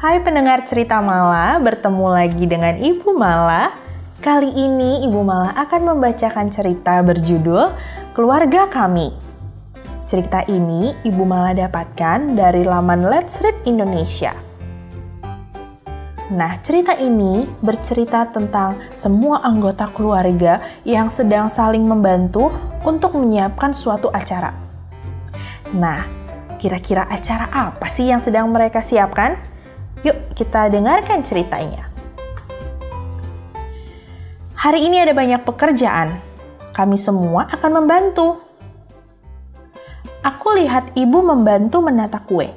Hai pendengar cerita Mala, bertemu lagi dengan Ibu Mala. Kali ini Ibu Mala akan membacakan cerita berjudul Keluarga Kami. Cerita ini Ibu Mala dapatkan dari laman Let's Read Indonesia. Nah, cerita ini bercerita tentang semua anggota keluarga yang sedang saling membantu untuk menyiapkan suatu acara. Nah, kira-kira acara apa sih yang sedang mereka siapkan? Yuk, kita dengarkan ceritanya. Hari ini ada banyak pekerjaan. Kami semua akan membantu. Aku lihat ibu membantu menata kue.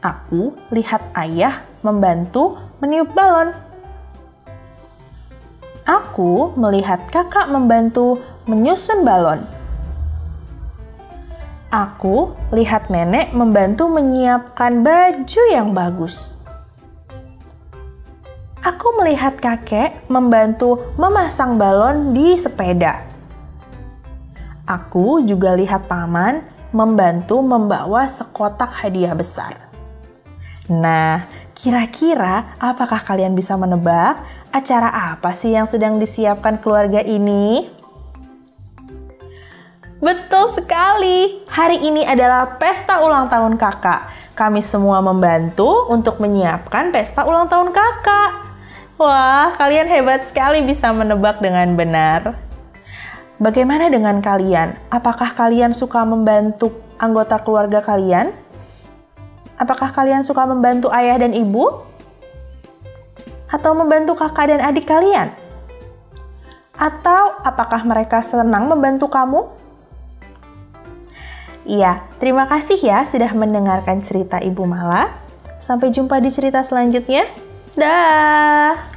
Aku lihat ayah membantu meniup balon. Aku melihat kakak membantu menyusun balon. Aku lihat nenek membantu menyiapkan baju yang bagus aku melihat kakek membantu memasang balon di sepeda. Aku juga lihat paman membantu membawa sekotak hadiah besar. Nah, kira-kira apakah kalian bisa menebak acara apa sih yang sedang disiapkan keluarga ini? Betul sekali, hari ini adalah pesta ulang tahun kakak. Kami semua membantu untuk menyiapkan pesta ulang tahun kakak. Wah, kalian hebat sekali bisa menebak dengan benar. Bagaimana dengan kalian? Apakah kalian suka membantu anggota keluarga kalian? Apakah kalian suka membantu ayah dan ibu? Atau membantu kakak dan adik kalian? Atau apakah mereka senang membantu kamu? Iya, terima kasih ya sudah mendengarkan cerita Ibu Mala. Sampai jumpa di cerita selanjutnya. Dah.